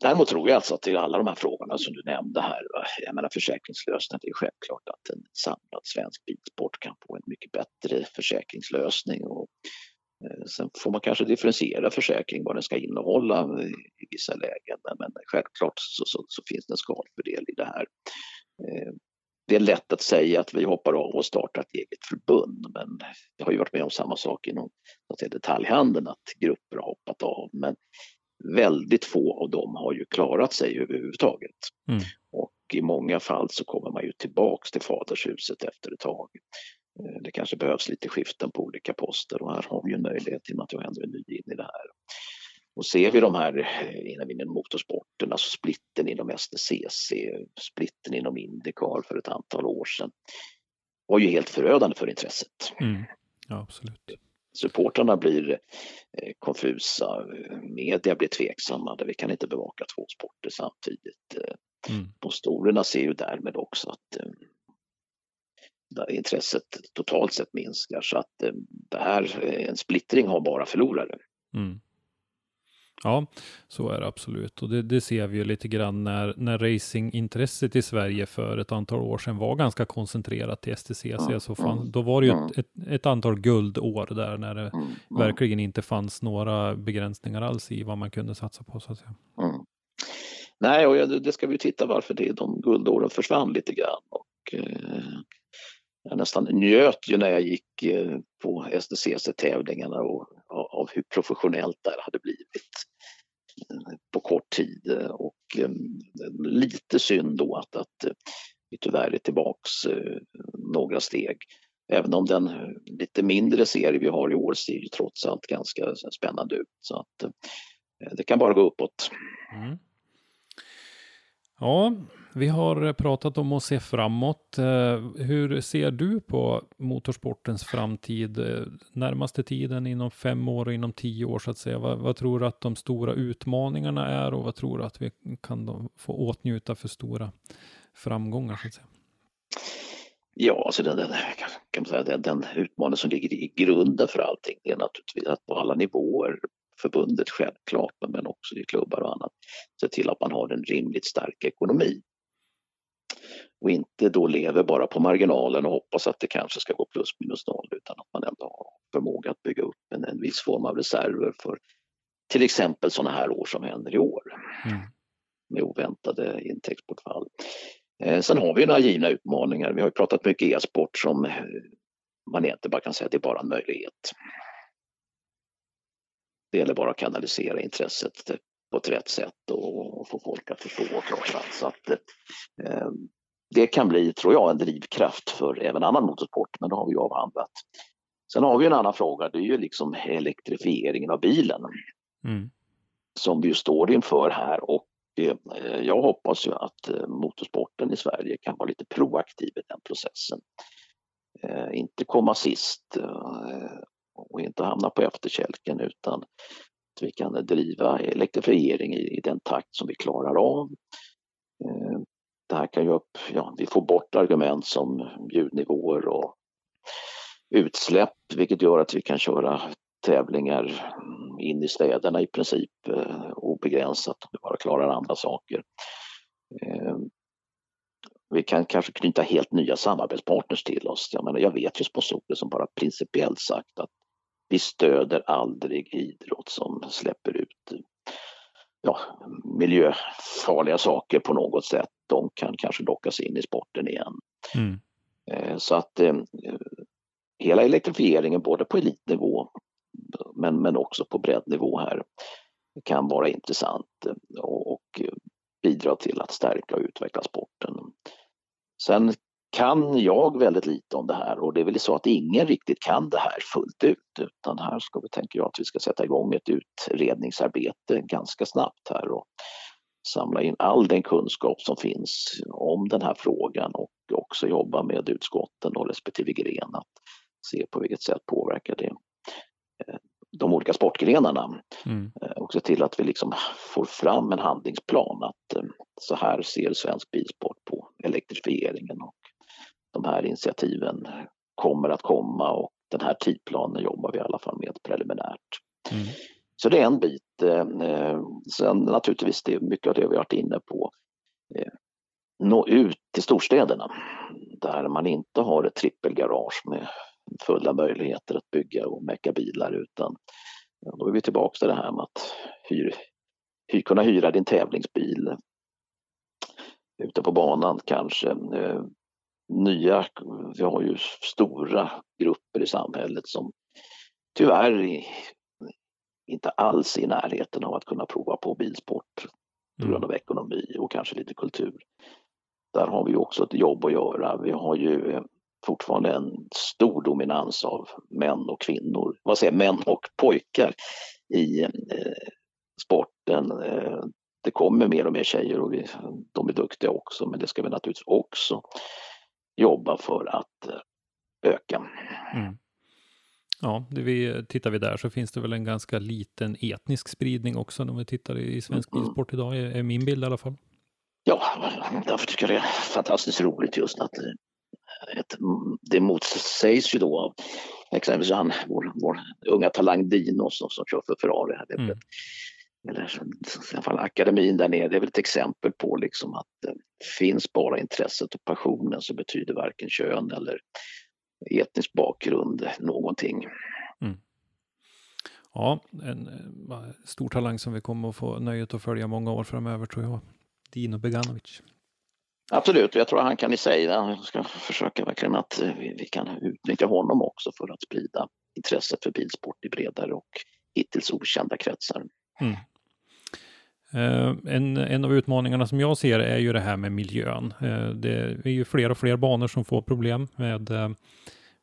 däremot tror jag alltså att till alla de här frågorna som du nämnde här, jag menar försäkringslösningar, det är självklart att en samlad svensk bilsport kan få en mycket bättre försäkringslösning. Och, sen får man kanske differentiera försäkring, vad den ska innehålla i, vissa lägen, men, självklart så, så, så finns det en skalfördel i det här. Eh, det är lätt att säga att vi hoppar av och startar ett eget förbund, men jag har ju varit med om samma sak inom detaljhandeln, att grupper har hoppat av. Men väldigt få av dem har ju klarat sig överhuvudtaget. Mm. Och i många fall så kommer man ju tillbaks till fadershuset efter ett tag. Eh, Det kanske behövs lite skiften på olika poster och här har vi ju en möjlighet i och med att jag ändå är ny in i det här. Och ser vi de här eh, inom, inom motorsporten, alltså splitten inom STCC, splitten inom Indycar för ett antal år sedan, var ju helt förödande för intresset Mm. Ja, absolut. supportrarna blir eh, konfusa, media blir tveksamma, där vi kan inte bevaka två sporter samtidigt. Mm. Sponsorerna ser ju därmed också att där intresset totalt sett minskar så att eh, det här, eh, en splittring har bara förlorare. Mm. Ja, så är det absolut. Och det, det ser vi ju lite grann när, när racingintresset i Sverige för ett antal år sedan var ganska koncentrerat till STCC. Mm, Så fan, då var det ju ett, ett, ett antal guldår där när det Mm, mm, verkligen inte fanns några begränsningar alls i vad man kunde satsa på. Så att säga. mm. nej, och det ska vi titta varför det, de guldåren försvann lite grann. Och, eh, jag nästan njöt ju när jag gick eh, på STCC-tävlingarna och, av hur professionellt det hade blivit eh, på kort tid. Och eh, lite synd då att, att vi tyvärr är tillbaks några steg. Även om den lite mindre serie vi har i år ser ju trots allt ganska spännande ut. Så att det kan bara gå uppåt. Mm. Ja, vi har eh, pratat om att se framåt. Eh, hur ser du på motorsportens framtid eh, närmaste tiden inom fem år och inom tio år så att säga? Vad, vad tror du att de stora utmaningarna är och vad tror du att vi kan få åtnjuta för stora framgångar? Så att säga? Ja, alltså den, den, kan man säga, den, den utmaning som ligger i grunden för allting är naturligtvis att på alla nivåer förbundet självklart, men också i klubbar och annat, se till att man har en rimligt stark ekonomi. Och inte då lever bara på marginalen och hoppas att det kanske ska gå plus minus noll utan att man ändå har förmåga att bygga upp en, en viss form av reserver för till exempel sådana här år som händer i år. Mm. Med oväntade intäktsbortfall. Eh, sen har vi några givna utmaningar. Vi har pratat mycket e-sport som eh, man egentligen bara kan säga att det är bara en möjlighet. Det gäller bara att kanalisera intresset på ett rätt sätt och få folk att förstå trots allt. Så att, eh, det kan bli, tror jag, en drivkraft för även annan motorsport, men det har vi ju avhandlat. Sen har vi en annan fråga, det är ju liksom elektrifieringen av bilen. Mm. Som vi står inför här och eh, jag hoppas ju att eh, motorsporten i Sverige kan vara lite proaktiv i den processen. Eh, inte komma sist och inte hamna på efterkälken utan att vi kan driva elektrifiering i den takt som vi klarar av. Det här kan ju upp, ja, vi får bort argument som ljudnivåer och utsläpp vilket gör att vi kan köra tävlingar in i städerna i princip eh, obegränsat om vi bara klarar andra saker. Eh, vi kan kanske knyta helt nya samarbetspartners till oss. Jag, menar, jag vet ju sponsorer som bara principiellt sagt att vi stöder aldrig idrott som släpper ut ja, miljöfarliga saker på något sätt. De kan kanske lockas in i sporten igen. Mm. Eh, så att eh, hela elektrifieringen både på elitnivå men, men också på breddnivå här kan vara intressant och, och bidra till att stärka och utveckla sporten. Sen kan jag väldigt lite om det här och det är väl så att ingen riktigt kan det här fullt ut utan här ska vi, tänker jag, att vi ska sätta igång ett utredningsarbete ganska snabbt här och samla in all den kunskap som finns om den här frågan och också jobba med utskotten och respektive gren att se på vilket sätt påverkar det eh, de olika sportgrenarna. Mm. Eh, och se till att vi liksom får fram en handlingsplan att eh, så här ser svensk bilsport på elektrifieringen de här initiativen kommer att komma och den här tidplanen jobbar vi i alla fall med preliminärt. Mm. Så det är en bit. Eh, sen naturligtvis det är mycket av det vi har varit inne på. Eh, nå ut till storstäderna där man inte har ett trippelgarage med fulla möjligheter att bygga och mecka bilar utan då är vi tillbaka till det här med att hyr, hyr, kunna hyra din tävlingsbil ute på banan kanske. Nya, vi har ju stora grupper i samhället som tyvärr inte alls är i närheten av att kunna prova på bilsport på grund mm. av ekonomi och kanske lite kultur. Där har vi också ett jobb att göra. Vi har ju eh, fortfarande en stor dominans av män och kvinnor, vad säger män och pojkar i eh, sporten. Eh, det kommer mer och mer tjejer och vi, de är duktiga också men det ska vi naturligtvis också jobba för att eh, öka. Mm. Ja, det vi, tittar vi där så finns det väl en ganska liten etnisk spridning också när vi tittar i svensk mm. bilsport idag, är, min bild i alla fall. Ja, därför tycker jag det är fantastiskt roligt just att eh, ett, det motsägs ju då av exempelvis han, vår, vår unga talang Dino som, som kör för Ferrari. Det är mm eller i alla fall akademin där nere, det är väl ett exempel på liksom att det finns bara intresset och passionen så betyder varken kön eller etnisk bakgrund någonting. Mm. Ja, en, en stor talang som vi kommer att få nöjet att följa många år framöver tror jag. Dino Beganovic. Absolut, jag tror han kan i sig, jag ska försöka verkligen att eh, vi, vi kan utnyttja honom också för att sprida intresset för bilsport i bredare och hittills okända kretsar. Mm. Uh, en, en av utmaningarna som jag ser är ju det här med miljön. Uh, det är ju fler och fler banor som får problem med uh,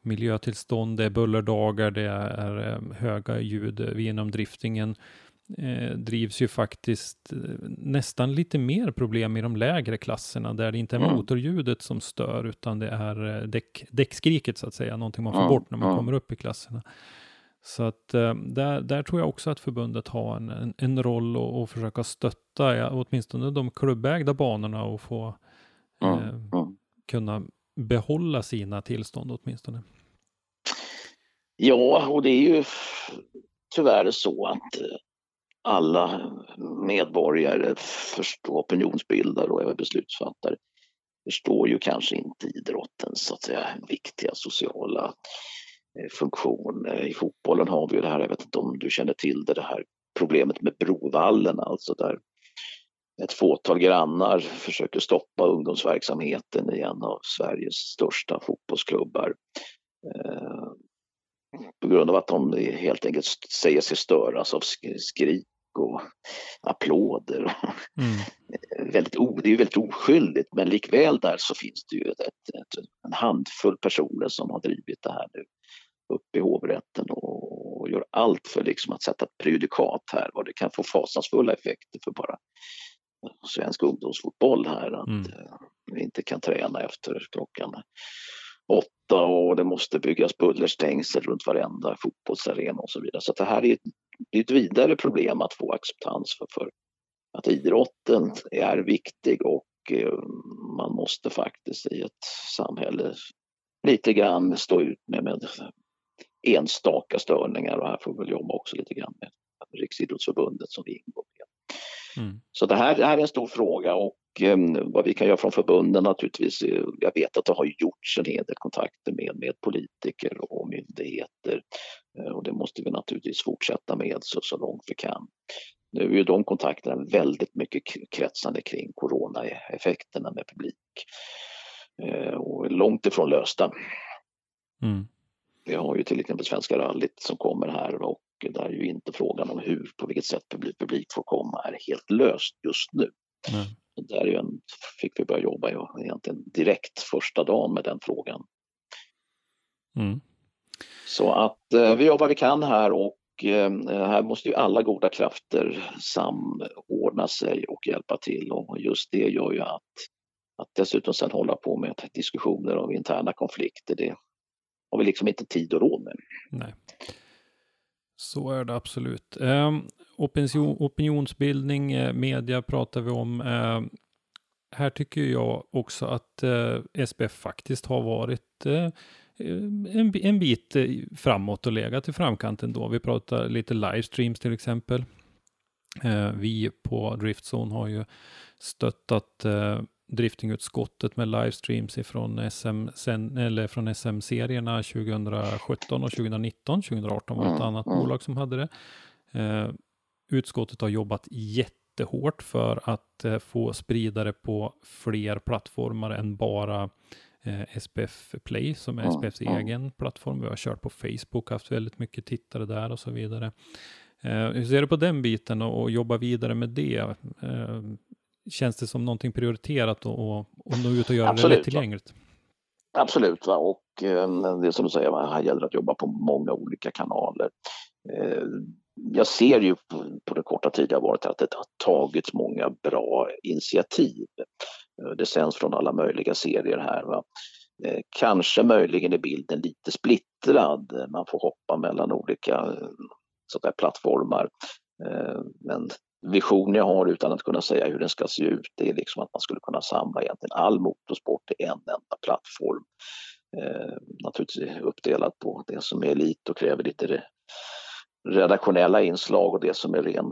miljötillstånd, det är bullerdagar, det är höga ljud genom driftingen eh, drivs ju faktiskt eh, nästan lite mer problem i de lägre klasserna där det inte är mm. motorljudet som stör utan det är eh, däck, däckskriket så att säga, någonting man får bort när man kommer upp i klasserna. Så att eh, där, där tror jag också att förbundet har en, en, en roll att försöka stötta ja, åtminstone de klubbägda banorna och få eh, kunna behålla sina tillstånd åtminstone. Ja, och det är ju tyvärr så att alla medborgare, förstå, opinionsbildare och även beslutsfattare förstår ju kanske inte idrottens så att säga, viktiga sociala eh, Eh, funktion. Eh, I fotbollen har vi ju det här, jag vet inte om du känner till det, det här problemet med Brovallen, alltså där ett fåtal grannar försöker stoppa ungdomsverksamheten i en av Sveriges största fotbollsklubbar. Eh, på grund av att de helt enkelt säger sig störas av skrik och applåder. Mm. *laughs* väldigt o, det är väldigt oskyldigt men likväl där så finns det ju ett, ett, en handfull personer som har drivit det här nu upp i hovrätten och, och gör allt för liksom att sätta ett prejudikat här vad det kan få fasansfulla effekter för bara svensk ungdomsfotboll här att mm. Eh, vi inte kan träna efter klockan åtta och det måste byggas bullerstängsel runt varenda fotbollsarena och så vidare. Så det här är ett, är ett vidare problem att få acceptans för, för att idrotten är viktig och eh, man måste faktiskt i ett samhälle lite grann stå ut med, med enstaka störningar och här får vi väl jobba också lite grann med Riksidrottsförbundet som vi ingår med. Mm. Så det här, det här är en stor fråga och Ehm, vad vi kan göra från förbunden naturligtvis. Jag vet att det har gjorts en hel del kontakter med, med politiker och myndigheter eh, och det måste vi naturligtvis fortsätta med så, så långt vi kan. Nu är ju de kontakterna väldigt mycket kretsande kring coronaeffekterna med publik eh, och långt ifrån lösta. Mm. Vi har ju till exempel Svenska rallyt som kommer här och där är ju inte frågan om hur, på vilket sätt publik, publik får komma är helt löst just nu. Mm. Där igen fick vi börja jobba egentligen direkt första dagen med den frågan. Mm. Så att eh, vi vad vi kan här och eh, här måste ju alla goda krafter samordna sig och hjälpa till och just det gör ju att, att dessutom sen hålla på med diskussioner av interna konflikter, det har vi liksom inte tid och råd med. Nej. Så är det absolut. Eh, opinion, opinionsbildning, eh, media pratar vi om. Eh, här tycker jag också att eh, SPF faktiskt har varit eh, en, en bit eh, framåt och legat i framkanten då. Vi pratar lite livestreams till exempel. Eh, vi på Driftzone har ju stöttat driftingutskottet med livestreams ifrån SM, sen, eller från SM-serierna 2017 och 2019. 2018 var det ett annat bolag som hade det. Eh, utskottet har jobbat jättehårt för att eh, få spridare på fler plattformar än bara eh, SPF Play som är SPFs egen plattform. Vi har kört på Facebook, haft väldigt mycket tittare där och så vidare. Eh, hur ser du på den biten och, och jobba vidare med det? Känns det som någonting prioriterat och, och, nå ut och göra Absolut, det lättillgängligt? Absolut, va? och eh, det är som du säger, va? här gäller att jobba på många olika kanaler. Eh, jag ser ju på, på den korta tid jag varit att det har tagits många bra initiativ. Eh, det sänds från alla möjliga serier här. Va? Eh, kanske möjligen är bilden lite splittrad. Man får hoppa mellan olika eh, så där, plattformar. Men vision jag har utan att kunna säga hur den ska se ut det är liksom att man skulle kunna samla egentligen all motorsport i en enda plattform. Eh, naturligtvis uppdelat på det som är elit och kräver lite redaktionella inslag och det som är ren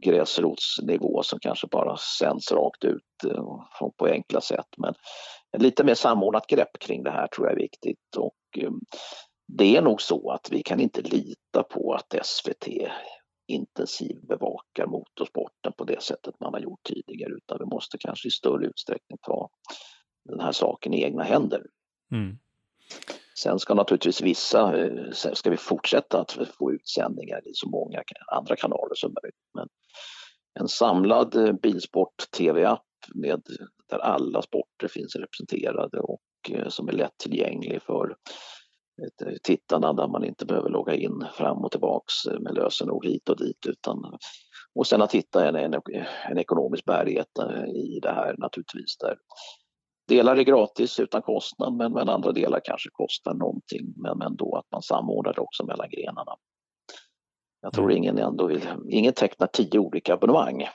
gräsrotsnivå som kanske bara sänds rakt ut eh, på enkla sätt. Men lite mer samordnat grepp kring det här tror jag är viktigt och eh, det är nog så att vi kan inte lita på att SVT intensivbevakar motorsporten på det sättet man har gjort tidigare utan vi måste kanske i större utsträckning ta den här saken i egna händer. Mm. Sen ska naturligtvis vissa, eh, ska vi fortsätta att få ut sändningar i så många andra kanaler som möjligt. Men en samlad eh, bilsport-tv-app med, där alla sporter finns representerade och eh, som är lättillgänglig för tittarna där man inte behöver logga in fram och tillbaks med lösenord hit och dit utan och sen att hitta en, en, en ekonomisk bärighet i det här naturligtvis där delar är gratis utan kostnad men, men andra delar kanske kostar någonting men, men då att man samordnar det också mellan grenarna. Jag tror mm. ingen ändå vill, ingen tecknar tio olika abonnemang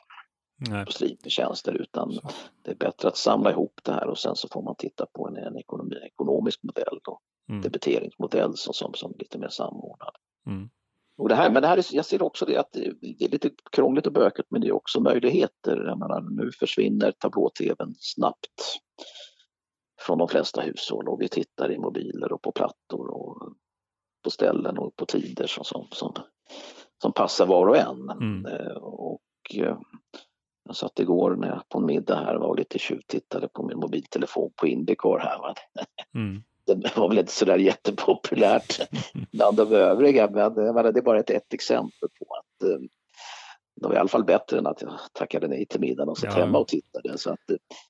Nej. på streamingtjänster utan så. det är bättre att samla ihop det här och sen så får man titta på en, en ekonomi, ekonomisk modell och mm. debiteringsmodell som, som, som lite mer samordnad. Mm. Och det här, men det här är, jag ser också det att det är lite krångligt och bökigt men det är också möjligheter. Jag menar, nu försvinner tablå-tvn snabbt från de flesta hushåll och vi tittar i mobiler och på plattor och på ställen och på tider som, som, som, som passar var och en. Mm. Eh, och eh, jag satt igår när jag på en middag här var lite tjuvtittade på min mobiltelefon på Indycar här. Mm. Det var väl inte sådär jättepopulärt bland de övriga men det är bara ett, ett exempel på att eh, det var i alla fall bättre än att jag tackade nej till middagen och satt ja. hemma och tittade. Så att,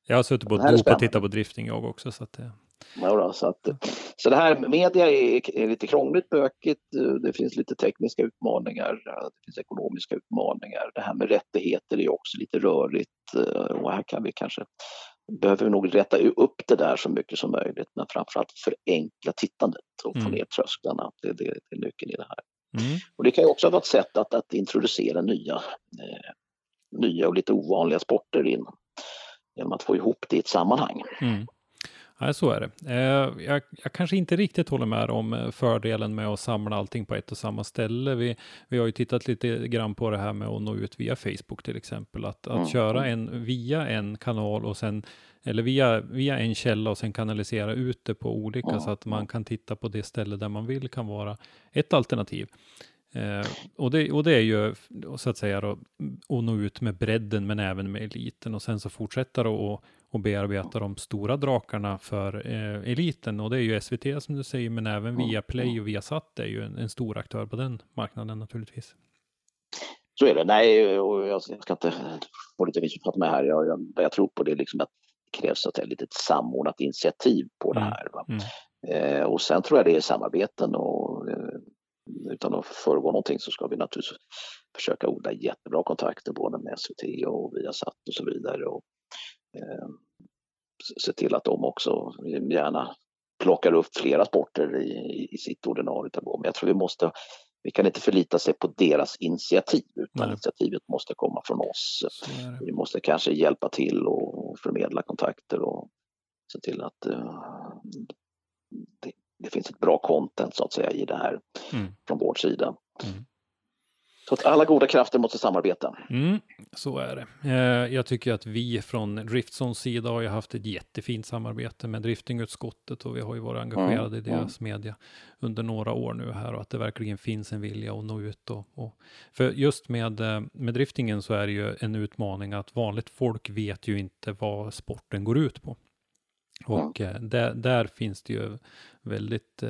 jag har suttit på ett dop och tittat på drifting jag också. Så att, ja, då, så, att, så det här media är, är, lite krångligt, bökigt, det finns lite tekniska utmaningar, det finns ekonomiska utmaningar. Det här med rättigheter är också lite rörigt och här kan vi kanske behöver vi nog rätta upp det där så mycket som möjligt men framförallt förenkla tittandet och få mm. ner trösklarna. Det, det, det är nyckeln i det här. Mm. Och det kan ju också vara ett sätt att, att introducera nya, eh, nya och lite ovanliga sporter in genom att få ihop det i ett sammanhang. Mm. Ja, så är det. Eh, jag, jag, kanske inte riktigt håller med om eh, fördelen med att samla allting på ett och samma ställe. Vi, vi har ju tittat lite grann på det här med att nå ut via Facebook till exempel. Att, att mm. köra en via en kanal och sen eller via, via en källa och sen kanalisera ut det på olika mm. så att man kan titta på det ställe där man vill kan vara ett alternativ. Eh, och, det, och det är ju så att säga då, att nå ut med bredden men även med eliten och sen så fortsätta då och, och bearbeta de stora drakarna för eh, eliten och det är ju SVT som du säger men även via Play och Viasat är ju en, en stor aktör på den marknaden naturligtvis. Så är det. Nej, och jag ska inte få lite missuppfatta mig här. Jag, jag, jag tror på det liksom att det krävs ett litet samordnat initiativ på det mm. här. Mm. Eh, och sen tror jag det är samarbeten och eh, utan att föregå någonting så ska vi naturligtvis försöka odla jättebra kontakter både med SVT och Viasat och så vidare. Och, se till att de också gärna plockar upp flera sporter i, i sitt ordinarie tablå. Men jag tror vi måste, vi kan inte förlita sig på deras initiativ utan Nej. initiativet måste komma från oss. Vi måste kanske hjälpa till och förmedla kontakter och se till att uh, det, det, finns ett bra content så att säga i det här mm. från vår sida. Mm. Så att alla goda krafter måste samarbeta. Mm, så är det. Eh, jag tycker att vi från Driftsons sida har ju haft ett jättefint samarbete med driftingutskottet och vi har ju varit engagerade mm, i deras mm. media under några år nu här och att det verkligen finns en vilja att nå ut. Och, och, för just med, eh, med driftingen så är det ju en utmaning att vanligt folk vet ju inte vad sporten går ut på. Och mm. där, där finns det ju väldigt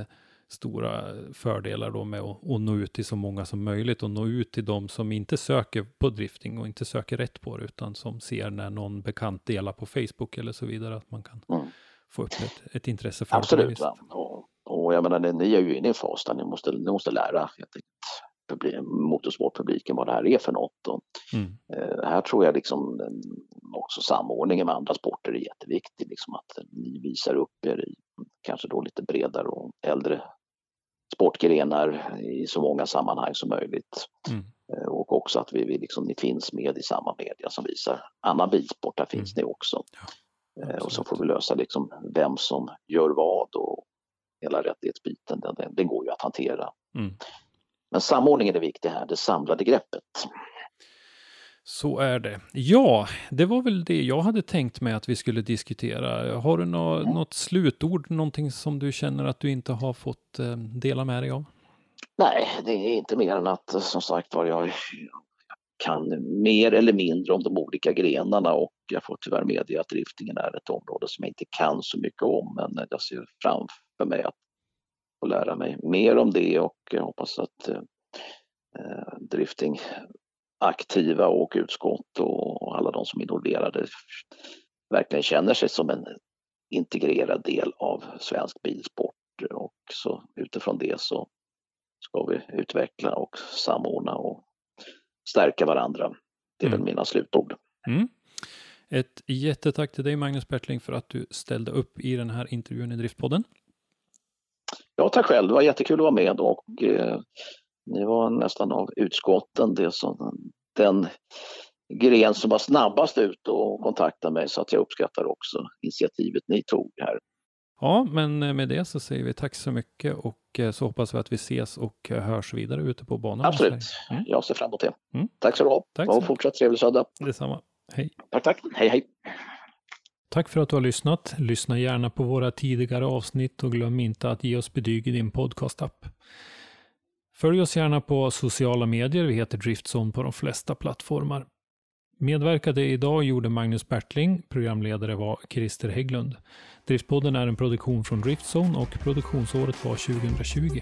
stora fördelar då med att, att nå ut till så många som möjligt och nå ut till de som inte söker på drifting och inte söker rätt på det utan som ser när någon bekant delar på Facebook eller så vidare att man kan mm. få upp ett, ett intresse för Absolut, det. Absolut, och, och jag menar ni är ju inne i en fas där ni måste, ni måste lära helt enkelt motorsportpubliken vad det här är för något. Och, mm. eh, här tror jag liksom också samordningen med andra sporter är jätteviktig. Liksom att ni visar upp er i kanske då lite bredare och äldre sportgrenar i så många sammanhang som möjligt. Mm. Eh, och också att vi, vi, liksom, ni finns med i samma media som visar annan bilsport, där finns mm. ni också. Ja, eh, och så får vi lösa liksom vem som gör vad och hela rättighetsbiten, den, den, den går ju att hantera. Mm. Men samordningen är viktig här, det samlade greppet. Så är det. Ja, det var väl det jag hade tänkt mig att vi skulle diskutera. Har du nå mm. något slutord, någonting som du känner att du inte har fått eh, dela med dig av? Nej, det är inte mer än att som sagt var jag kan mer eller mindre om de olika grenarna och jag får tyvärr medge att driftingen är ett område som jag inte kan så mycket om men jag ser framför mig att få lära mig mer om det och jag hoppas att eh, drifting aktiva och utskott och alla de som är involverade verkligen känner sig som en integrerad del av svensk bilsport och så utifrån det så ska vi utveckla och samordna och stärka varandra. Det är mm. väl mina slutord. Mm. Ett jättetack till dig Magnus Bertling för att du ställde upp i den här intervjun i Driftpodden. Ja, tack själv. Det var jättekul att vara med och eh, ni var nästan av utskotten det som, den gren som var snabbast ut och kontaktade mig så att jag uppskattar också initiativet ni tog här. Ja, men med det så säger vi tack så mycket och eh, så hoppas vi att vi ses och hörs vidare ute på banan. Absolut, mm. jag ser fram emot det. Mm. Tack så du ha tack och fortsatt trevlig söndag. Detsamma. Hej. Tack, tack. Hej, hej. Tack för att du har lyssnat. Lyssna gärna på våra tidigare avsnitt och glöm inte att ge oss betyg i din podcastapp. Följ oss gärna på sociala medier. Vi heter Driftson på de flesta plattformar. Medverkade idag gjorde Magnus Bertling, programledare var Christer Hägglund. Driftpodden är en produktion från Driftzone och produktionsåret var 2020.